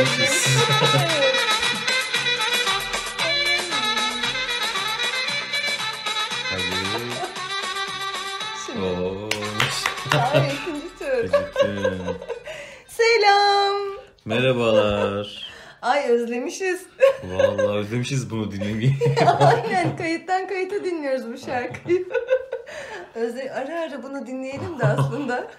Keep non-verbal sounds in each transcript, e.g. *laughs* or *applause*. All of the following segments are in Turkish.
Hadi. Şimdi. İkinci tur. Acıktım. Selam. Merhabalar. Ay özlemişiz. Vallahi özlemişiz bunu dinlemeyi. *laughs* Aynen kayıttan kayıta dinliyoruz bu şarkıyı. Özle ara ara bunu dinleyelim de aslında.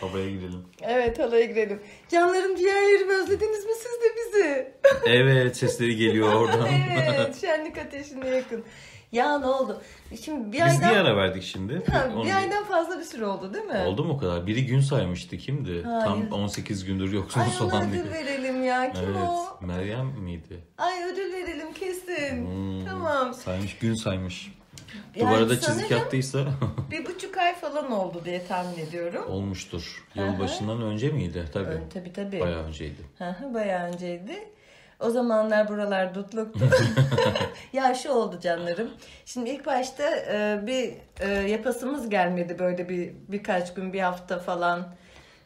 Havaya girelim. Evet halaya girelim. Canlarım ciğerlerim özlediniz mi siz de bizi? *laughs* Evet sesleri geliyor oradan. evet şenlik ateşine yakın. Ya ne oldu? Şimdi bir Biz aydan, niye ara verdik şimdi? Ha, Onu- bir aydan fazla bir süre oldu değil mi? Oldu mu o kadar? Biri gün saymıştı kimdi? Hayır. Tam 18 gündür Ay *laughs* yoksunuz ona falan ödül verelim ya. Kim Evet. o? Meryem miydi? Ay ödül verelim kesin. Hmm, Tamam. Saymış, gün saymış. Yani Duvara da çizik yaptıysa *laughs* Bir buçuk ay falan oldu diye tahmin ediyorum. olmuştur. Yılbaşından önce miydi? Tabii. Ön, tabii tabii. Bayağı önceydi. Bayağı önceydi. O zamanlar buralar dutluktu. *laughs* ya şu oldu canlarım. Şimdi ilk başta e, bir e, yapasımız gelmedi böyle bir birkaç gün bir hafta falan.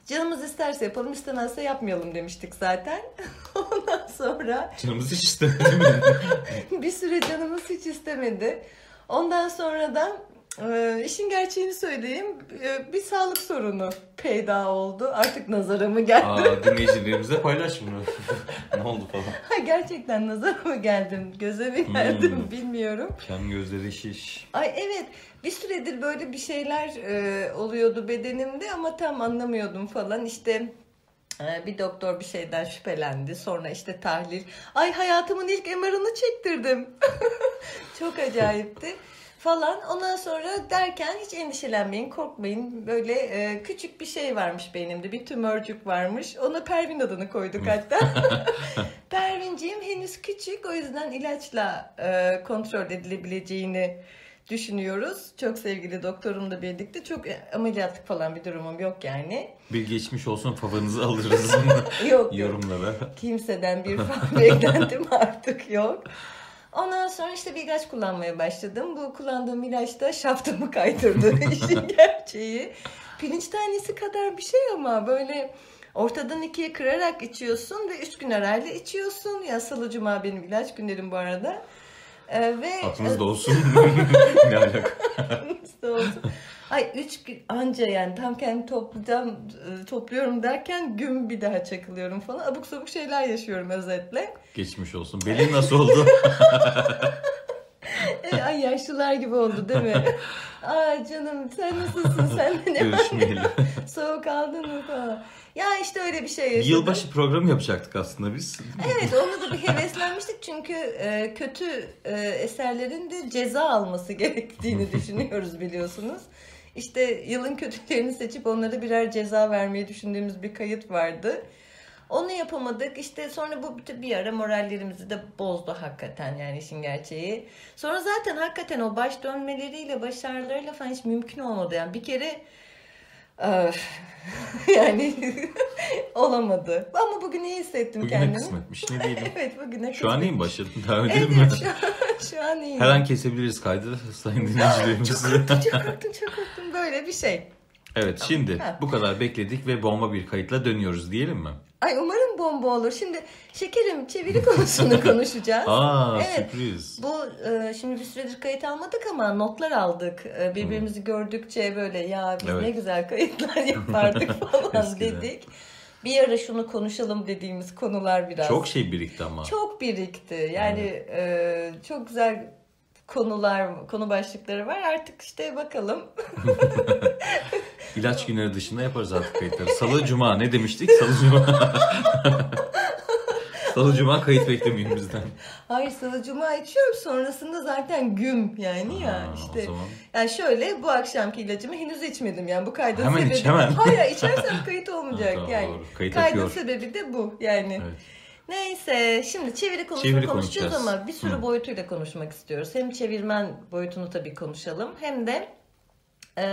Canımız isterse yapalım istemezse yapmayalım demiştik zaten. *laughs* Ondan sonra Canımız hiç istemedi mi? bir süre canımız hiç istemedi. Ondan sonra da e, işin gerçeğini söyleyeyim e, bir sağlık sorunu peyda oldu. Artık nazara mı geldi? Aa, dinleyicilerimize paylaş bunu. *laughs* ne oldu falan. Ha, Gerçekten nazara mı geldim, göze mi geldim Hmm. bilmiyorum. Kem gözleri şiş. Ay evet bir süredir böyle bir şeyler e, oluyordu bedenimde ama tam anlamıyordum falan. İşte bir doktor bir şeyden şüphelendi. Sonra işte tahlil. Ay hayatımın ilk MR'ını çektirdim. *laughs* Çok acayipti falan. Ondan sonra derken hiç endişelenmeyin, korkmayın. Böyle e, küçük bir şey varmış beynimde. Bir tümörcük varmış. Ona Pervin adını koyduk hatta. *laughs* Pervinciğim henüz küçük. O yüzden ilaçla e, kontrol edilebileceğini düşünüyoruz. Çok sevgili doktorumla birlikte. Çok ameliyatlık falan bir durumum yok yani. Bir geçmiş olsun favanızı alırız *laughs* Yok. yorumlara. Kimseden bir falan *laughs* beklentim artık yok. Ondan sonra işte bir ilaç kullanmaya başladım. Bu kullandığım ilaç da şaftımı kaydırdı *laughs* işin gerçeği. Pirinç tanesi kadar bir şey ama böyle ortadan ikiye kırarak içiyorsun ve üç gün arayla içiyorsun. Ya salı cuma benim ilaç günlerim bu arada. Ee, ve Aklınızda olsun. *laughs* ne alaka? Aklınızda olsun. Ay üç gün anca yani tam kendimi toplayacağım, e, topluyorum derken gün bir daha çakılıyorum falan. Abuk sabuk şeyler yaşıyorum özetle. Geçmiş olsun. Belin nasıl oldu? *laughs* *laughs* E, Ay yaşlılar gibi oldu değil mi? *laughs* Ay canım sen nasılsın? Sen de ne var? Görüşmeyeli. *laughs* Soğuk aldın mı falan. Ya işte öyle bir şey yaşadım. yılbaşı programı yapacaktık aslında biz. Evet onu da bir heveslenmiştik çünkü e, kötü e, eserlerin de ceza alması gerektiğini düşünüyoruz biliyorsunuz. İşte yılın kötülerini seçip onlara birer ceza vermeyi düşündüğümüz bir kayıt vardı. Onu yapamadık. İşte sonra bu bir- bir ara morallerimizi de bozdu hakikaten yani işin gerçeği. Sonra zaten hakikaten o baş dönmeleriyle, baş ağrılarıyla falan hiç mümkün olmadı. Yani bir kere *laughs* yani *laughs* olamadı. Ama bugün iyi hissettim Bugüne kendimi. kısmetmiş ne diyelim. *laughs* Evet bugüne Şu an iyi mi başladın? Devam edelim mi? Evet şu an, şu an iyiyim. Her an kesebiliriz kaydı sayın dinleyicilerimiz. çok korktum çok korktum böyle bir şey. evet şimdi Ha. bu kadar bekledik ve bomba bir kayıtla dönüyoruz diyelim mi? Ay umarım bomba olur. Şimdi şekerim çeviri *laughs* konusunu konuşacağız. Aa Evet. sürpriz. Bu e, şimdi bir süredir kayıt almadık ama notlar aldık. E, birbirimizi gördükçe böyle ya biz Hmm. Evet. ne güzel kayıtlar *laughs* yapardık falan dedik. Bir ara şunu konuşalım dediğimiz konular biraz. Çok şey birikti ama. Çok birikti. Yani e, çok güzel konular, konu başlıkları var. Artık işte bakalım. *laughs* İlaç günleri dışında yaparız artık kayıtları. Salı cuma ne demiştik? Salı cuma. *laughs* Salı cuma kayıt beklemeyin bizden. Hayır salı cuma içiyorum sonrasında zaten güm yani ya Ha, işte. zaman. Yani şöyle bu akşamki ilacımı henüz içmedim yani bu kaydın Hemen sebebi. iç, hemen. Hayır içersem kayıt olmayacak *laughs* Ha, tamam, yani. doğru. Kayıt Kaydın akıyor. sebebi de bu yani. Evet. Neyse şimdi çeviri konusunu Çeviri konuşacağız ama bir sürü Hı. boyutuyla konuşmak istiyoruz. Hem çevirmen boyutunu tabii konuşalım hem de e,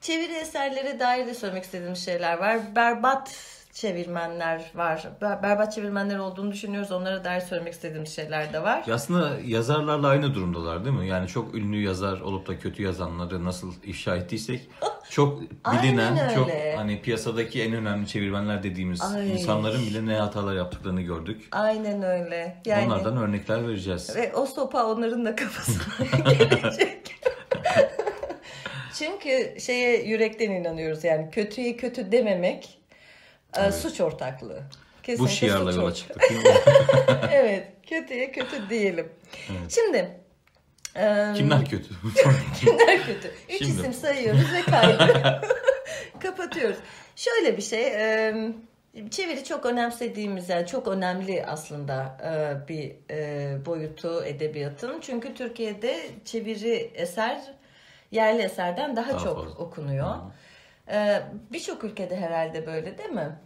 çeviri eserlere dair de söylemek istediğimiz şeyler var. Berbat çevirmenler var. Ber- Berbat çevirmenler olduğunu düşünüyoruz. Onlara dair söylemek istediğimiz şeyler de var. Ya aslında yazarlarla aynı durumdalar değil mi? Yani çok ünlü yazar olup da kötü yazanları nasıl ifşa ettiysek Çok *laughs* bilinen, çok hani piyasadaki en önemli çevirmenler dediğimiz Ay. insanların bile ne hatalar yaptıklarını gördük. Aynen öyle. Yani Onlardan örnekler vereceğiz. ve o sopa onların da kafasına *laughs* gelecek. *laughs* Çünkü şeye yürekten inanıyoruz yani kötüye kötü dememek e, suç ortaklığı. Bu Kesinlikle şiarla suç yola çıktık *laughs* evet, kötüye kötü diyelim. Şimdi e, *laughs* Kimler kötü? kimler kötü? Üç Şimdi. isim sayıyoruz ve kaydı *laughs* kapatıyoruz. Şöyle bir şey, çeviri çok önemsediğimiz yani çok önemli aslında bir boyutu edebiyatın. Çünkü Türkiye'de çeviri eser yerli eserden daha, Daha çok fazla. okunuyor. E, Birçok ülkede herhalde böyle değil mi?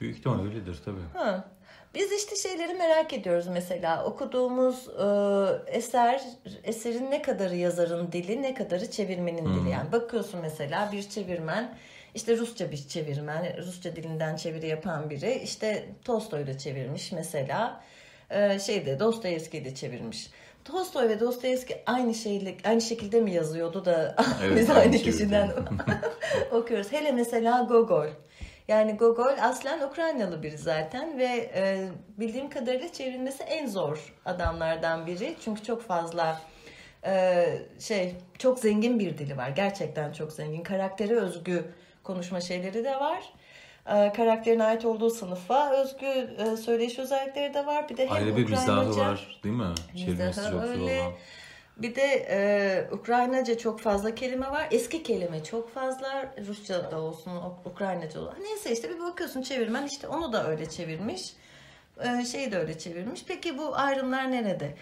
Büyük ihtimal öyledir tabii. Ha. Biz işte şeyleri merak ediyoruz mesela okuduğumuz e, eser eserin ne kadarı yazarın dili ne kadarı çevirmenin dili yani bakıyorsun mesela bir çevirmen işte Rusça bir çevirmen Rusça dilinden çeviri yapan biri işte Tolstoy'da çevirmiş mesela e, şeyde Dostoyevski'de çevirmiş. Tolstoy ve Dostoyevski aynı şeyle aynı şekilde mi yazıyordu da *laughs* Evet, biz aynı aynı kişiden *laughs* okuyoruz. Hele mesela Gogol. Yani Gogol aslen Ukraynalı biri zaten ve e, bildiğim kadarıyla çevrilmesi en zor adamlardan biri. Çünkü çok fazla e, şey çok zengin bir dili var. Gerçekten çok zengin. Karaktere özgü konuşma şeyleri de var. E, karakterin ait olduğu sınıfa özgü e, söyleyiş özellikleri de var. Bir de hem Ayrı bir mizahı var değil mi? Çevirmesi çok zor öyle. olan. Bir de e, Ukraynaca çok fazla kelime var. Eski kelime çok fazla. Rusça da olsun, Uk- Ukraynaca olsun. Neyse işte bir bakıyorsun çevirmen işte onu da öyle çevirmiş. E, şeyi de öyle çevirmiş. Peki bu ayrımlar nerede?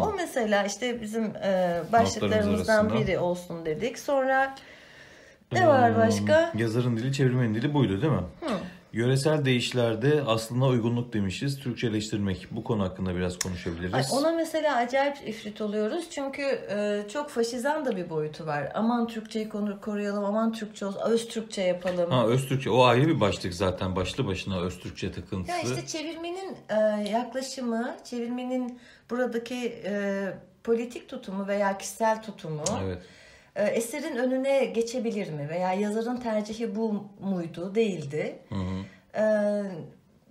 O mesela işte bizim e, başlıklarımızdan biri olsun dedik. Sonra ne var başka? Hmm, Yazarın dili, çevirmenin dili buydu değil mi? Yöresel deyişlerde aslında uygunluk demişiz. Türkçeleştirmek. Bu konu hakkında biraz konuşabiliriz. Ay, ona mesela acayip ifrit oluyoruz çünkü e, çok faşizan da bir boyutu var. Aman Türkçeyi koruyalım, aman Türkçe olsun, öz Türkçe yapalım. Ha Öztürkçe o ayrı bir başlık zaten başlı başına Öztürkçe takıntısı. Ya işte çevirmenin e, yaklaşımı, çevirmenin buradaki e, politik tutumu veya kişisel tutumu Evet. E, eserin önüne geçebilir mi? Veya yazarın tercihi bu muydu, değildi? Hı hı. E,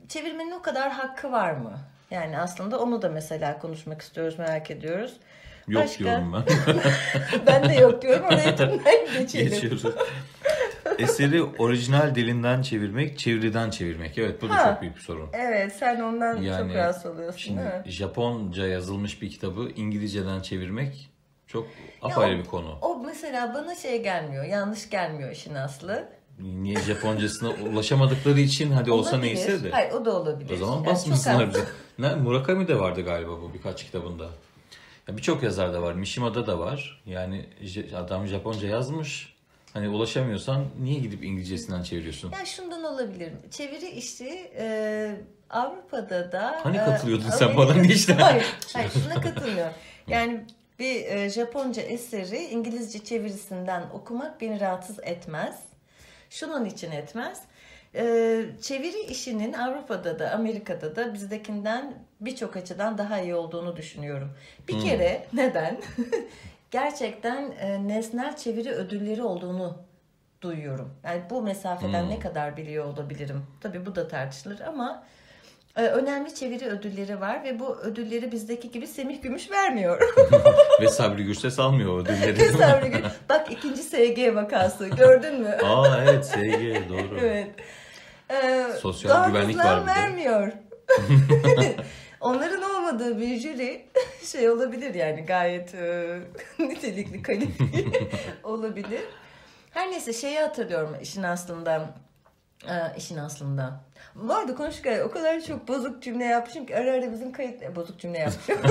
çevirmenin o kadar hakkı var mı? Yani aslında onu da mesela konuşmak istiyoruz, merak ediyoruz. Yok Başka? diyorum ben. *laughs* ben de yok diyorum, oraya *laughs* tırnak geçelim. Geçiyoruz. Eseri orijinal dilinden çevirmek, çeviriden çevirmek. Evet bu da Ha. çok büyük bir sorun. Evet, sen ondan Yani çok rahatsız oluyorsun Şimdi değil mi? Japonca yazılmış bir kitabı İngilizceden çevirmek çok apayrı bir konu. O mesela bana şey gelmiyor, yanlış gelmiyor işin aslı. Niye Japoncasına *laughs* ulaşamadıkları için hadi olsa Olabilir. neyse de. Hayır o da olabilir. O zaman Yani basmasınlar çok bize. Ne, Murakami de vardı galiba bu birkaç kitabında. Ya Birçok yazar da var. Mishima'da da var. Yani adam Japonca yazmış. Hani ulaşamıyorsan niye gidip İngilizcesinden çeviriyorsun? Ya şundan olabilir. Çeviri işi e, Avrupa'da da... Hani e, katılıyordun sen Amerika- bana, ne işte? Hayır, hayır şuna katılmıyorum. *laughs* Yani bir e, Japonca eseri İngilizce çevirisinden okumak beni rahatsız etmez. Şunun için etmez. E, çeviri işinin Avrupa'da da Amerika'da da bizdekinden birçok açıdan daha iyi olduğunu düşünüyorum. Bir kere *laughs* neden? *laughs* Gerçekten e, nesnel çeviri ödülleri olduğunu duyuyorum. Yani bu mesafeden ne kadar biliyor olabilirim? Tabii bu da tartışılır ama önemli çeviri ödülleri var ve bu ödülleri bizdeki gibi Semih Gümüş vermiyor. *laughs* Ve Sabri Gürses almıyor ödülleri. Sabri Gül- Bak ikinci SG vakası gördün mü? *laughs* Aa evet SG doğru. evet. Ee, Sosyal güvenlik var bir vermiyor. *laughs* Onların olmadığı bir jüri şey olabilir yani gayet e, nitelikli kalifiye olabilir. Her neyse şeyi hatırlıyorum işin aslında. E, işin aslında. Bu arada konuşurken o kadar çok bozuk cümle yapmışım ki ara ara bizim kayıt... e, Bozuk cümle yapmışım. *laughs*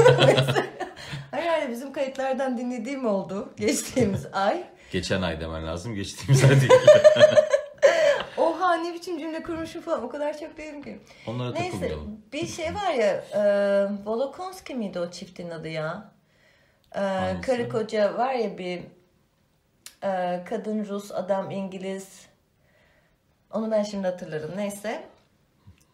Ara ara bizim kayıtlardan dinlediğim oldu geçtiğimiz *laughs* ay. Geçen ay demen lazım. Geçtiğimiz ay değil. *laughs* Oha ne biçim cümle kurmuşum falan o kadar çok dedim ki. Onlara Neyse takılmayalım. bir şey var ya e, Volokonski miydi o çiftin adı ya? E, Hangisi? karı koca var ya bir e, kadın Rus adam İngiliz. Onu ben şimdi hatırlarım neyse.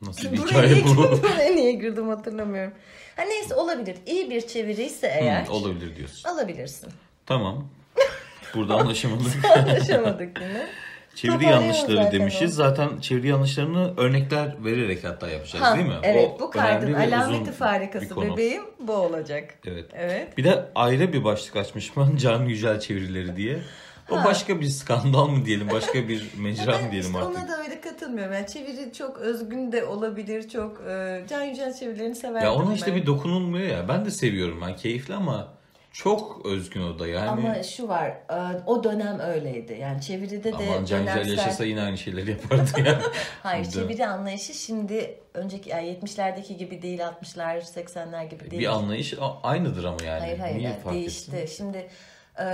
Nasıl bir hikaye bu? *laughs* buraya niye girdim hatırlamıyorum. Ha neyse olabilir. İyi bir çeviri ise eğer Hı, olabilir diyorsun. alabilirsin. Tamam. *laughs* Burada anlaşamadık. Anlaşamadık yine. Çeviri yanlışları zaten demişiz. o. Zaten çeviri yanlışlarını örnekler vererek hatta yapacağız Ha, değil mi? Evet O bu kaydın alameti farikası bebeğim bu olacak. Evet. Evet. Bir de ayrı bir başlık açmış ben *laughs* Can Yücel çevirileri diye. O Ha. başka bir skandal mı diyelim, başka bir *laughs* mecra mı diyelim işte artık. ona da öyle katılmıyorum. Yani çeviri çok özgün de olabilir. Çok e, Can Yücel çevirilerini severdim Ya ona işte ben. bir dokunulmuyor ya. Ben de seviyorum. Ben keyifli ama çok özgün o da yani. Ama şu var, e, o dönem öyleydi. Yani çeviride de Aman Can dönemsel- yaşasa yine aynı şeyleri yapardı yani. *laughs* Hayır, çeviri anlayışı şimdi önceki yani 70'lerdeki gibi değil, 60'lar, 80'ler gibi değil. Bir anlayış aynıdır ama yani. Hayır hayır Niye yani fark değişti. etsin? Şimdi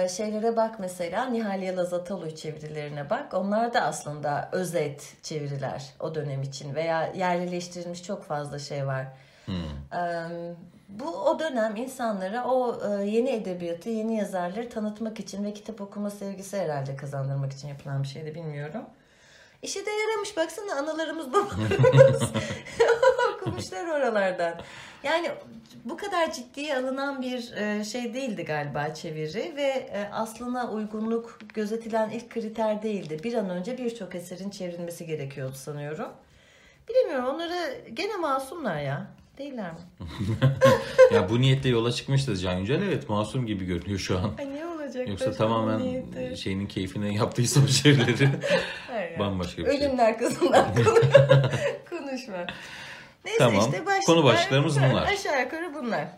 şeylere bak mesela Nihal Yalaz Atalıoy çevirilerine bak. Onlar da aslında özet çeviriler o dönem için veya yerlileştirilmiş çok fazla şey var. Hmm. Bu o dönem insanlara o e, yeni edebiyatı, yeni yazarları tanıtmak için ve kitap okuma sevgisi herhalde kazandırmak için yapılan bir şeydi bilmiyorum. İşe de yaramış baksana analarımız babalarımız *laughs* *laughs* okumuşlar oralardan. Yani bu kadar ciddiye alınan bir e, şey değildi galiba çeviri ve e, aslına uygunluk gözetilen ilk kriter değildi. Bir an önce birçok eserin çevrilmesi gerekiyordu sanıyorum. Bilemiyorum onları gene masumlar ya. Değiller mi? *laughs* Ya bu niyetle yola çıkmıştı Can Yücel. Evet masum gibi görünüyor şu an. Ay ne olacak? Yoksa tamamen niyeti? şeyinin keyfine yaptıysa o şeyleri bambaşka bir şey. Ölümün arkasından *laughs* konu- konuşma. Neyse Tamam. işte başlıklar, Konu başlıklarımız bunlar. Aşağı yukarı bunlar.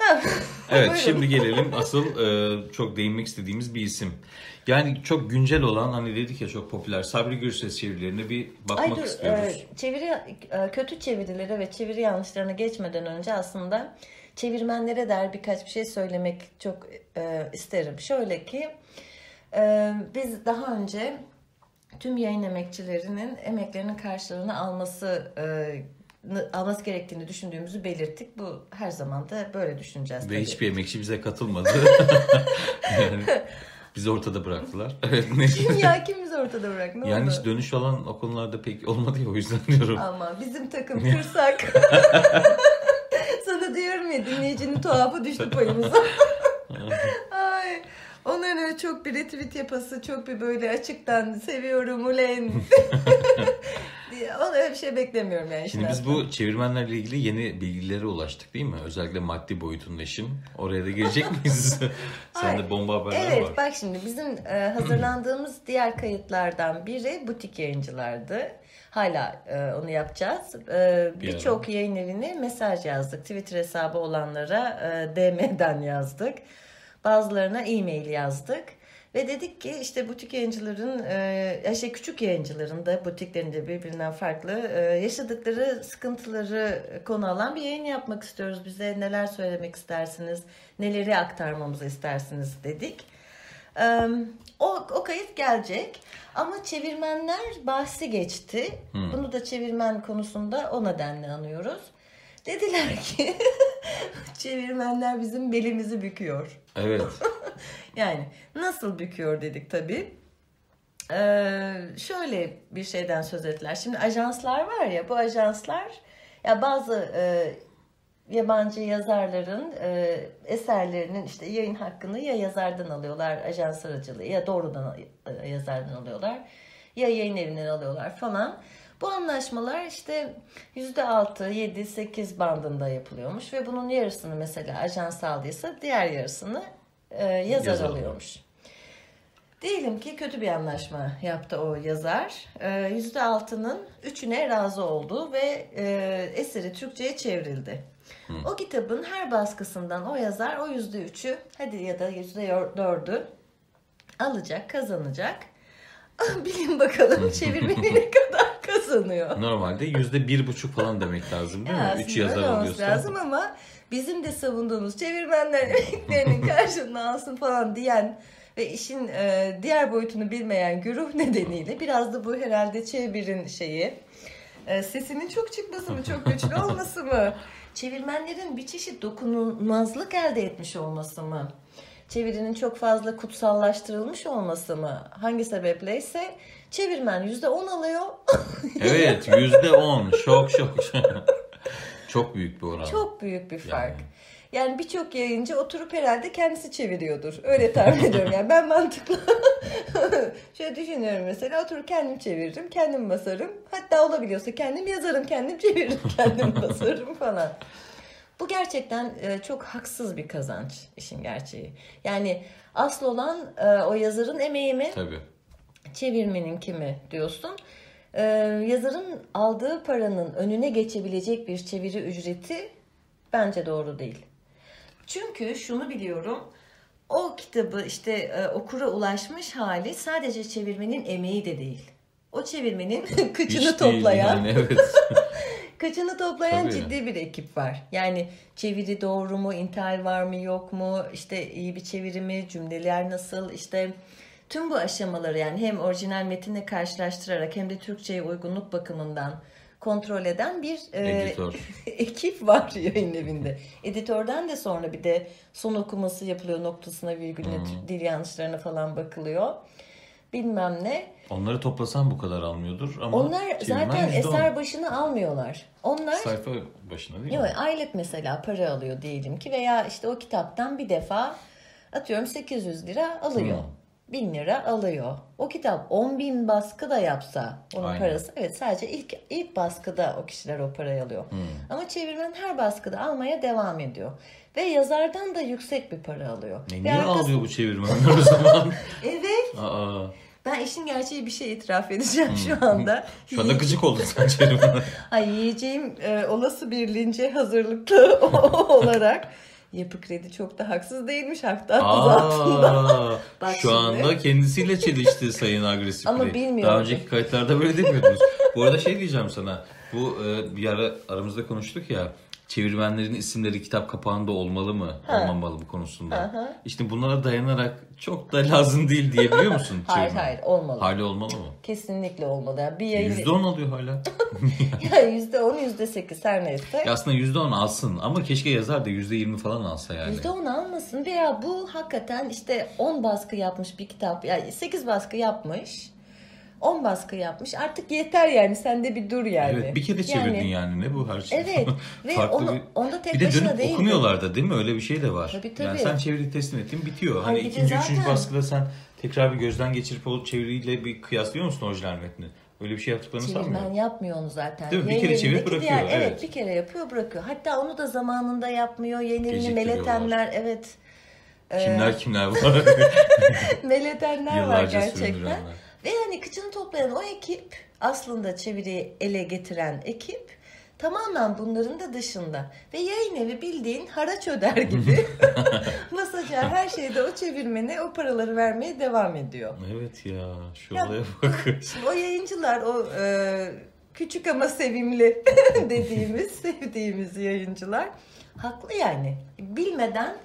*laughs* Evet şimdi gelelim *laughs* asıl e, çok değinmek istediğimiz bir isim. Yani çok güncel olan hani dedik ya çok popüler Sabri Gürses çevirilerine bir bakmak Ay dur, istiyoruz. e, çeviri e, kötü çevirilere ve çeviri yanlışlarına geçmeden önce aslında çevirmenlere dair birkaç bir şey söylemek çok e, isterim. Şöyle ki e, biz daha önce tüm yayın emekçilerinin emeklerinin karşılığını alması e, alması gerektiğini düşündüğümüzü belirttik. Bu her zaman da böyle düşüneceğiz. Ve tabii. hiçbir emekçi bize katılmadı. *laughs* yani bizi ortada bıraktılar. *laughs* Evet, Kim ya kim bizi ortada bırak? Ne yani oldu? hiç dönüş olan o konularda pek olmadı ya o yüzden diyorum. Ama bizim takım kırsak. *laughs* Sana diyorum ya dinleyicinin tuhafı düştü payımıza. Onların öyle çok bir retweet yapası, çok bir böyle açıktan seviyorum ulen. *laughs* öyle bir şey beklemiyorum yani. Şimdi biz bu çevirmenlerle ilgili yeni bilgilere ulaştık değil mi? Özellikle maddi boyutunda işin. Oraya da girecek *laughs* miyiz? Sende Ay, bomba haberler Evet var. bak şimdi bizim e, hazırlandığımız diğer kayıtlardan biri butik yayıncılardı. Hala e, onu yapacağız. E, Bir Birçok yayın evine mesaj yazdık. Twitter hesabı olanlara e, DM'den yazdık. Bazılarına e-mail yazdık. Ve dedik ki işte butik yayıncıların, e, şey küçük yayıncıların da butiklerinde birbirinden farklı e, yaşadıkları sıkıntıları konu alan bir yayın yapmak istiyoruz. Bize neler söylemek istersiniz, neleri aktarmamızı istersiniz dedik. E, o, o kayıt gelecek ama çevirmenler bahsi geçti. Bunu da çevirmen konusunda o nedenle anıyoruz. Dediler ki *laughs* çevirmenler bizim belimizi büküyor. Evet. *laughs* Yani nasıl büküyor dedik tabii. Ee, şöyle bir şeyden söz ettiler. Şimdi ajanslar var ya bu ajanslar ya bazı e, yabancı yazarların e, eserlerinin işte yayın hakkını ya yazardan alıyorlar ajans aracılığı ya doğrudan e, yazardan alıyorlar ya yayın evinden alıyorlar falan. Bu anlaşmalar işte %6, 7, 8 bandında yapılıyormuş ve bunun yarısını mesela ajans aldıysa diğer yarısını e, yazar Yazar alıyormuş. Diyelim ki kötü bir anlaşma yaptı o yazar. Ee, %6'nın 3'üne razı oldu ve e, eseri Türkçe'ye çevrildi. O kitabın her baskısından o yazar o %3'ü hadi ya da %4'ü alacak, kazanacak. *laughs* Bilin bakalım çevirmeni ne kadar kazanıyor. Normalde yüzde bir buçuk falan demek lazım değil Ya mi? Üç yazar alıyorsa. lazım ama bizim de savunduğumuz çevirmenler *laughs* emeklerinin *laughs* karşılığını alsın falan diyen ve işin e, diğer boyutunu bilmeyen güruh nedeniyle biraz da bu herhalde çevirin şeyi e, sesinin çok çıkması mı çok güçlü *laughs* olması mı çevirmenlerin bir çeşit dokunulmazlık elde etmiş olması mı çevirinin çok fazla kutsallaştırılmış olması mı hangi sebepleyse çevirmen yüzde on alıyor *laughs* Evet yüzde on. Şok şok. *laughs* Çok büyük bir oran. Çok büyük bir fark. Yani. Yani birçok yayıncı oturup herhalde kendisi çeviriyordur. Öyle tahmin ediyorum. Yani ben mantıklı *laughs* şöyle düşünüyorum mesela oturup kendim çeviririm, kendim basarım. Hatta olabiliyorsa kendim yazarım, kendim çeviririm, kendim basarım falan. Bu gerçekten e, çok haksız bir kazanç işin gerçeği. Yani asıl olan e, o yazarın emeği mi, Tabii. çevirmenin kimi diyorsun. E, yazarın aldığı paranın önüne geçebilecek bir çeviri ücreti bence doğru değil. Çünkü şunu biliyorum. O kitabı işte e, okura ulaşmış hali sadece çevirmenin emeği de değil. O çevirmenin *laughs* kıçını Hiç değil toplayan, yani, evet. *laughs* Kaçını toplayan Tabii. ciddi bir ekip var. Yani çeviri doğru mu, intihal var mı yok mu, işte iyi bir çeviri mi, cümleler nasıl, işte tüm bu aşamaları yani hem orijinal metinle karşılaştırarak hem de Türkçe'ye uygunluk bakımından kontrol eden bir e, *laughs* ekip var yayın evinde. Editörden de sonra bir de son okuması yapılıyor noktasına virgülüne Hmm. dil yanlışlarına falan bakılıyor. Bilmem ne. Onları toplasan bu kadar almıyordur ama Onlar zaten eser başına almıyorlar. Onlar sayfa başına değil Yok, mi? aylık mesela para alıyor diyelim ki veya işte o kitaptan bir defa atıyorum 800 lira alıyor. Hmm. 1000 lira alıyor. O kitap 10 bin baskı da yapsa onun Aynen. parası evet sadece ilk ilk baskıda o kişiler o parayı alıyor. Hmm. Ama çevirmen her baskıda almaya devam ediyor. Ve yazardan da yüksek bir para alıyor. Ne, niye arkası- ağlıyor bu çevirmenler o zaman? *laughs* Evet. Aa, Ben işin gerçeği bir şey itiraf edeceğim şu anda. Hmm. şu anda gıcık oldun sen çevirmene. *laughs* Ay yiyeceğim e, olası bir lince hazırlıklı *laughs* olarak yapı kredi çok da haksız değilmiş hatta altında. Aa, *laughs* Bak şu şimdi. anda kendisiyle çelişti Sayın Agresif Ama Bey. bilmiyorum. Daha önceki kayıtlarda böyle demiyordunuz. Bu arada şey diyeceğim sana. Bu e, bir ara aramızda konuştuk ya. Çevirmenlerin isimleri kitap kapağında olmalı mı, Ha. olmamalı mı konusunda. Aha. İşte bunlara dayanarak çok da lazım değil diyebiliyor musun? *laughs* Hayır çevirmen? hayır olmalı. Hali olmalı mı? Kesinlikle olmalı. Yani bir yayın %10 alıyor hala. *laughs* on yüzde sekiz her neyse. Ya aslında %10 alsın ama keşke yazar da %20 falan alsa yani. Yüzde on almasın veya bu hakikaten işte 10 baskı yapmış bir kitap yani 8 baskı yapmış 10 baskı yapmış artık yeter yani sende bir dur yani. Evet bir kere çevirdin yani, ne bu her şey. Evet *laughs* ve Farklı onu, bir- onda tek Bir de dönüp değil. okumuyorlar da değil mi? Öyle bir şey de var. Tabii, tabii. Yani sen çeviri teslim ettin bitiyor. Hani de ikinci, üçüncü zaten- baskıda sen tekrar bir gözden geçirip o çeviriyle bir kıyaslıyor musun orijinal metni? Öyle bir şey yaptıklarını Çevirmen sanmıyorum. yapmıyor onu zaten. Değil mi? Bir kere çevirip bırakıyor, evet. evet. bir kere yapıyor bırakıyor. Hatta onu da zamanında yapmıyor. Geciktiriyorlar. meletenler evet. Ee, Kimler kimler *laughs* var? meletenler var gerçekten. Ve hani kıçını toplayan o ekip aslında çeviriyi ele getiren ekip tamamen bunların da dışında. Ve yayın evi bildiğin haraç öder gibi *laughs* *laughs* basacağı her şeyde o çevirmene o paraları vermeye devam ediyor. Evet ya şu Ya- olaya bak. *laughs* Şimdi o yayıncılar o e, küçük ama sevimli dediğimiz, sevdiğimiz yayıncılar haklı yani. Bilmeden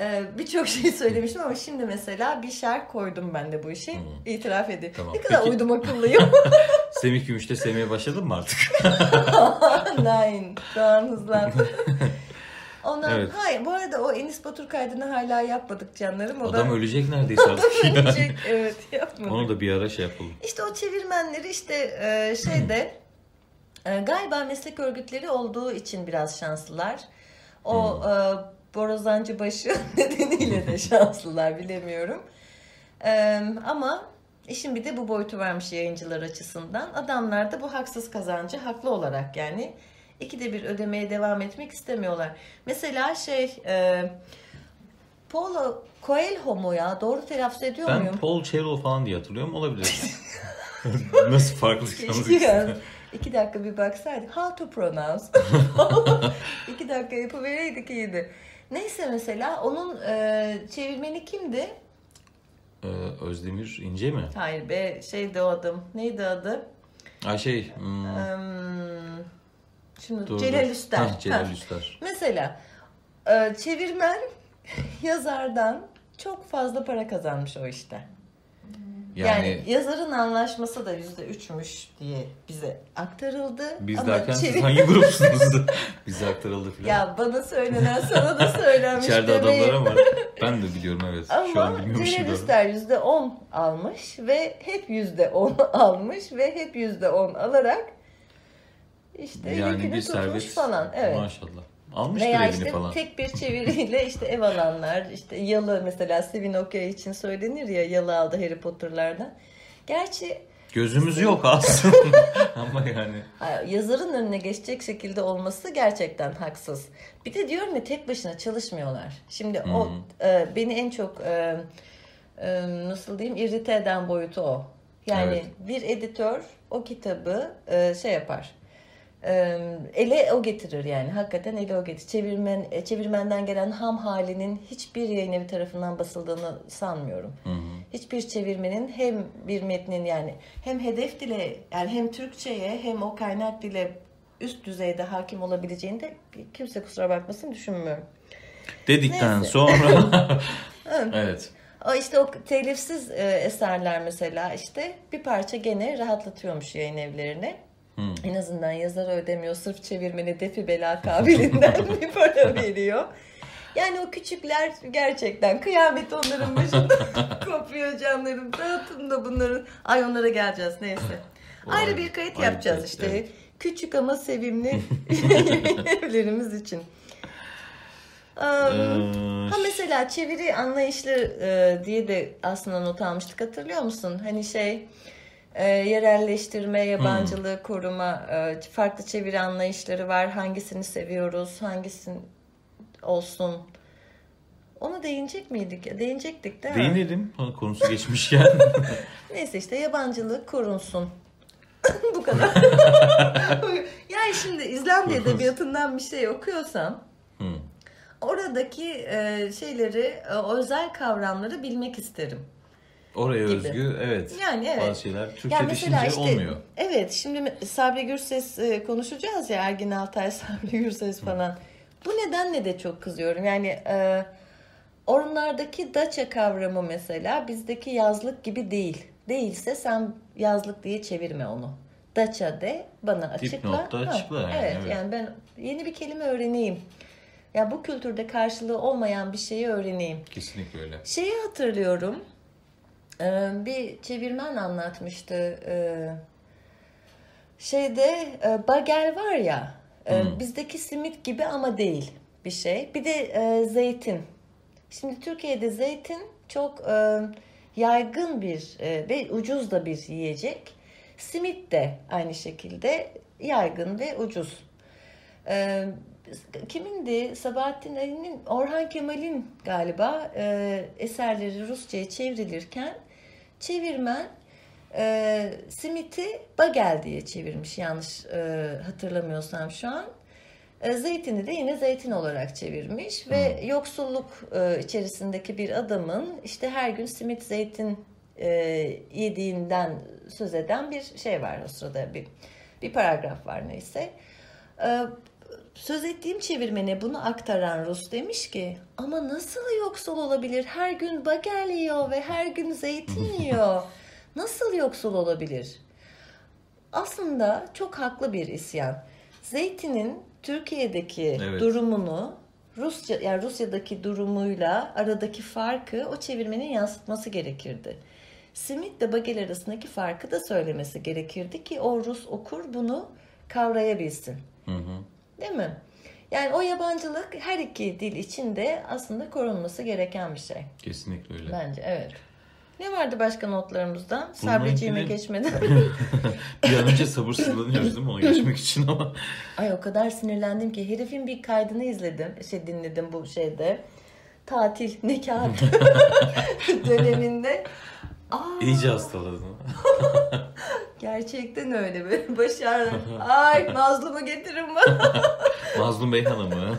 e, birçok şey *laughs* söylemiştim ama şimdi mesela bir şerh koydum ben de bu işe. İtiraf edeyim. Tamam. Ne kadar Peki- uydum akıllıyım. *laughs* *laughs* Semih Gümüş'te sevmeye başladın mı artık? Nein. Doğan hızlan. Ondan, Evet. hayır bu arada o Enis Batur kaydını hala yapmadık canlarım. O Adam da ölecek neredeyse artık ya. ölecek. Evet yapmadık. Onu da bir ara şey yapalım. İşte o çevirmenleri işte e, şeyde e, galiba meslek örgütleri olduğu için biraz şanslılar. O e, borazancı başı *laughs* nedeniyle de şanslılar bilemiyorum. E, ama işin bir de bu boyutu varmış yayıncılar açısından. Adamlar da bu haksız kazancı haklı olarak yani ikide bir ödemeye devam etmek istemiyorlar. Mesela şey e, Paulo Coelho mu ya? Doğru telaffuz ediyor Ben muyum? Paul Cheryl falan diye hatırlıyorum. Olabilir. *laughs* Nasıl farklı yani. İki dakika bir baksaydık. How to pronounce. *laughs* İki dakika yapıvereydik iyiydi. Neyse mesela onun e, çevirmeni kimdi? Ee, Özdemir İnce mi? Hayır be şeydi o adım. Neydi adı? Ay şey. hmm, Hmm, şimdi dur, Celal. Üster. Hah, Celal Ha. Üster. Mesela e, çevirmen *laughs* yazardan çok fazla para kazanmış o işte. Yani, Yani, yazarın anlaşması da yüzde üçmüş diye bize aktarıldı. biz Ama derken siz çevir- hangi grupsunuz? *laughs* Bize aktarıldı filan. Ya bana söylenen sana da söylenmiş İçeride demeyin. adamlar ama ben de biliyorum evet. Şu an Ama bilmiyormuşum. Üster yüzde on almış ve hep yüzde on almış ve hep yüzde on alarak işte Yani bir tutmuş servet falan. Evet. maşallah. Almıştır Veya evini işte falan. tek bir çeviriyle işte ev alanlar, işte yalı mesela Stephen Okyay için söylenir ya yalı aldı Harry Potter'lardan. Gerçi Gözümüz yok aslında. *laughs* Ama yani. yazarın önüne geçecek şekilde olması gerçekten haksız. Bir de diyorum ya tek başına çalışmıyorlar. Şimdi o e, beni en çok e, e, nasıl diyeyim irrite eden boyutu o. Yani Evet. bir editör o kitabı e, şey yapar. Ele o getirir yani hakikaten ele o getirir. Çevirmen e, çevirmenden gelen ham halinin hiçbir yayın evi tarafından basıldığını sanmıyorum. Hiçbir çevirmenin hem bir metnin yani hem hedef dile yani hem Türkçeye hem o kaynak dile üst düzeyde hakim olabileceğini de kimse kusura bakmasın düşünmüyorum. Dedikten Neyse. sonra. *laughs* *laughs* evet. O işte o telifsiz e, eserler mesela işte bir parça gene rahatlatıyormuş yayın evlerini. Hmm. En azından yazar ödemiyor. Sırf çevirmeni defi bela kabilinden *laughs* bir para veriyor. Yani o küçükler gerçekten kıyamet onların başında *laughs* kopuyor canlarım. Dağıtın da bunların. Ay onlara geleceğiz neyse. Vay, Ayrı bir kayıt yapacağız kayıt, işte. evet. Küçük ama sevimli *laughs* evlerimiz için. Um, Ha mesela çeviri anlayışlı e, diye de aslında not almıştık hatırlıyor musun? Hani şey e, yerelleştirme, yabancılığı koruma, e, farklı çeviri anlayışları var. Hangisini seviyoruz, hangisini olsun. Ona değinecek miydik? Değinecektik değil mi? Değinelim konusu geçmişken. *laughs* Neyse işte yabancılık korunsun. *laughs* Bu kadar. *laughs* yani şimdi İzlanda edebiyatından bir şey okuyorsam Hmm. oradaki e, şeyleri, e, özel kavramları bilmek isterim. Oraya Gibi. özgü evet. Yani evet. Bazı şeyler Türkçe mesela düşünce işte olmuyor. evet şimdi Sabri Gürses e, konuşacağız ya Ergin Altay, *laughs* Sabri Gürses falan. Bu nedenle de çok kızıyorum. Yani e, onlardaki daça kavramı mesela bizdeki yazlık gibi değil. Değilse sen yazlık diye çevirme onu. Daça de bana açıkla. Dipnotta Ha, açıkla yani, Evet, evet. yani ben yeni bir kelime öğreneyim. Ya bu kültürde karşılığı olmayan bir şeyi öğreneyim. Kesinlikle öyle. Şeyi hatırlıyorum. Ee, Bir çevirmen anlatmıştı. Ee, Şeyde e, bagel var ya. e, Hmm. Bizdeki simit gibi ama değil bir şey. Bir de e, zeytin. Şimdi Türkiye'de zeytin çok e, yaygın bir e, ve ucuz da bir yiyecek. Simit de aynı şekilde yaygın ve ucuz. Ee, kimindi? Sabahattin Ali'nin, Orhan Kemal'in galiba e, eserleri Rusça'ya çevrilirken çevirmen e, simiti bagel diye çevirmiş yanlış e, hatırlamıyorsam şu an. E, zeytini de yine zeytin olarak çevirmiş ve yoksulluk e, içerisindeki bir adamın işte her gün simit zeytin e, yediğinden söz eden bir şey var o sırada bir bir paragraf var neyse. E, söz ettiğim çevirmene bunu aktaran Rus demiş ki ama nasıl yoksul olabilir? Her gün bagel yiyor ve her gün zeytin *laughs* yiyor. Nasıl yoksul olabilir? Aslında çok haklı bir isyan. Zeytinin Türkiye'deki Evet. durumunu Rusya yani Rusya'daki durumuyla aradaki farkı o çevirmenin yansıtması gerekirdi. Simitle bagel arasındaki farkı da söylemesi gerekirdi ki o Rus okur bunu kavrayabilsin. Hı hı. Değil mi? Yani o yabancılık her iki dil için de aslında korunması gereken bir şey. Kesinlikle öyle. Bence evet. Ne vardı başka notlarımızdan? Bununla Sabriciğime geçmeden. *laughs* bir an önce sabırsızlanıyoruz değil mi ona geçmek için ama. *laughs* Ay o kadar sinirlendim ki herifin bir kaydını izledim. Şey dinledim bu şeyde. Tatil, nikah *laughs* döneminde. Aa, İyice hastaladın. Gerçekten öyle böyle *laughs* başardım. *laughs* Ay Nazlı'mı getirin bana. *laughs* Mazlum Bey Hanım'ı.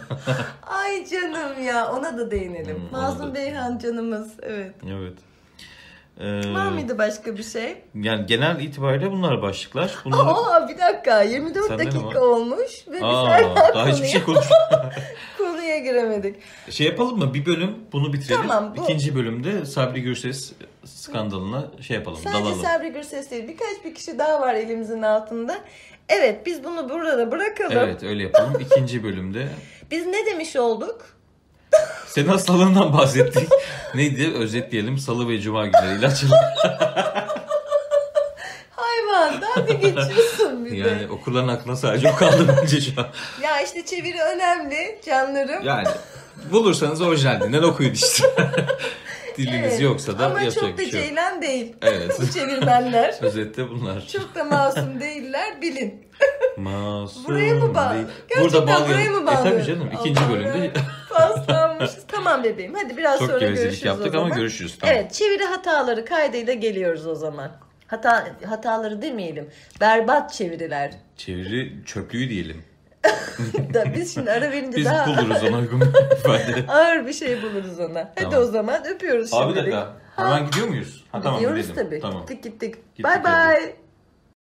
Ay canım ya ona da değinelim. Hmm, Mazlum da- Beyhan canımız. Evet. evet. Ee, Var mıydı başka bir şey? yani genel itibariyle bunlar başlıklar. *laughs* Bunları... Aa bir dakika 24 Sende ne dakika olmuş ve biz Aa, hala daha hiçbir şey konuş. *laughs* konuya giremedik. şey yapalım mı? Bir bölüm bunu bitirelim. Tamam, bu- İkinci bölümde Sabri Gürses skandalına şey yapalım. Sadece dalalım. Sabri Gürses değil birkaç bir kişi daha var elimizin altında. Evet biz bunu burada bırakalım. Evet öyle yapalım. İkinci bölümde Biz ne demiş olduk? Senin hastalığından bahsettik. *laughs* Neydi? Özetleyelim. Salı ve Cuma günleri ilaç alın. *laughs* Hayvan hadi geçiyorsun bir de. Yani okulların aklına sadece o kaldı bence şu an. *laughs* Ya işte çeviri önemli canlarım. Yani bulursanız orijinal dilden okuyun işte. Diliniz Evet. yoksa da Ama yapacak çok da bir şey yok. ceylan değil. Evet. Bu çevirmenler. Özette bunlar. çok da masum değiller bilin. Masum Buraya mı bağlı? değil. Gerçekten Burada buraya mı E bağlı? tabii canım ikinci Allah bölümde Paslanmışız. *laughs* tamam bebeğim. Hadi biraz çok sonra görüşürüz o yaptık zaman. ama görüşürüz. Tamam. Evet çeviri hataları kaydıyla geliyoruz o zaman. Hata hataları demeyelim. Berbat çeviriler. Çeviri çöplüğü diyelim. *laughs* Da biz şimdi ara verince Biz daha buluruz ona uygun bir *laughs* ifade. ağır bir şey buluruz ona. Hadi Tamam. o zaman öpüyoruz Abi bir şimdilik. dakika. Hemen gidiyor muyuz? Ha tamam Gidiyoruz gidelim. tabii. Tamam. Gittik gittik. Hadi. bye.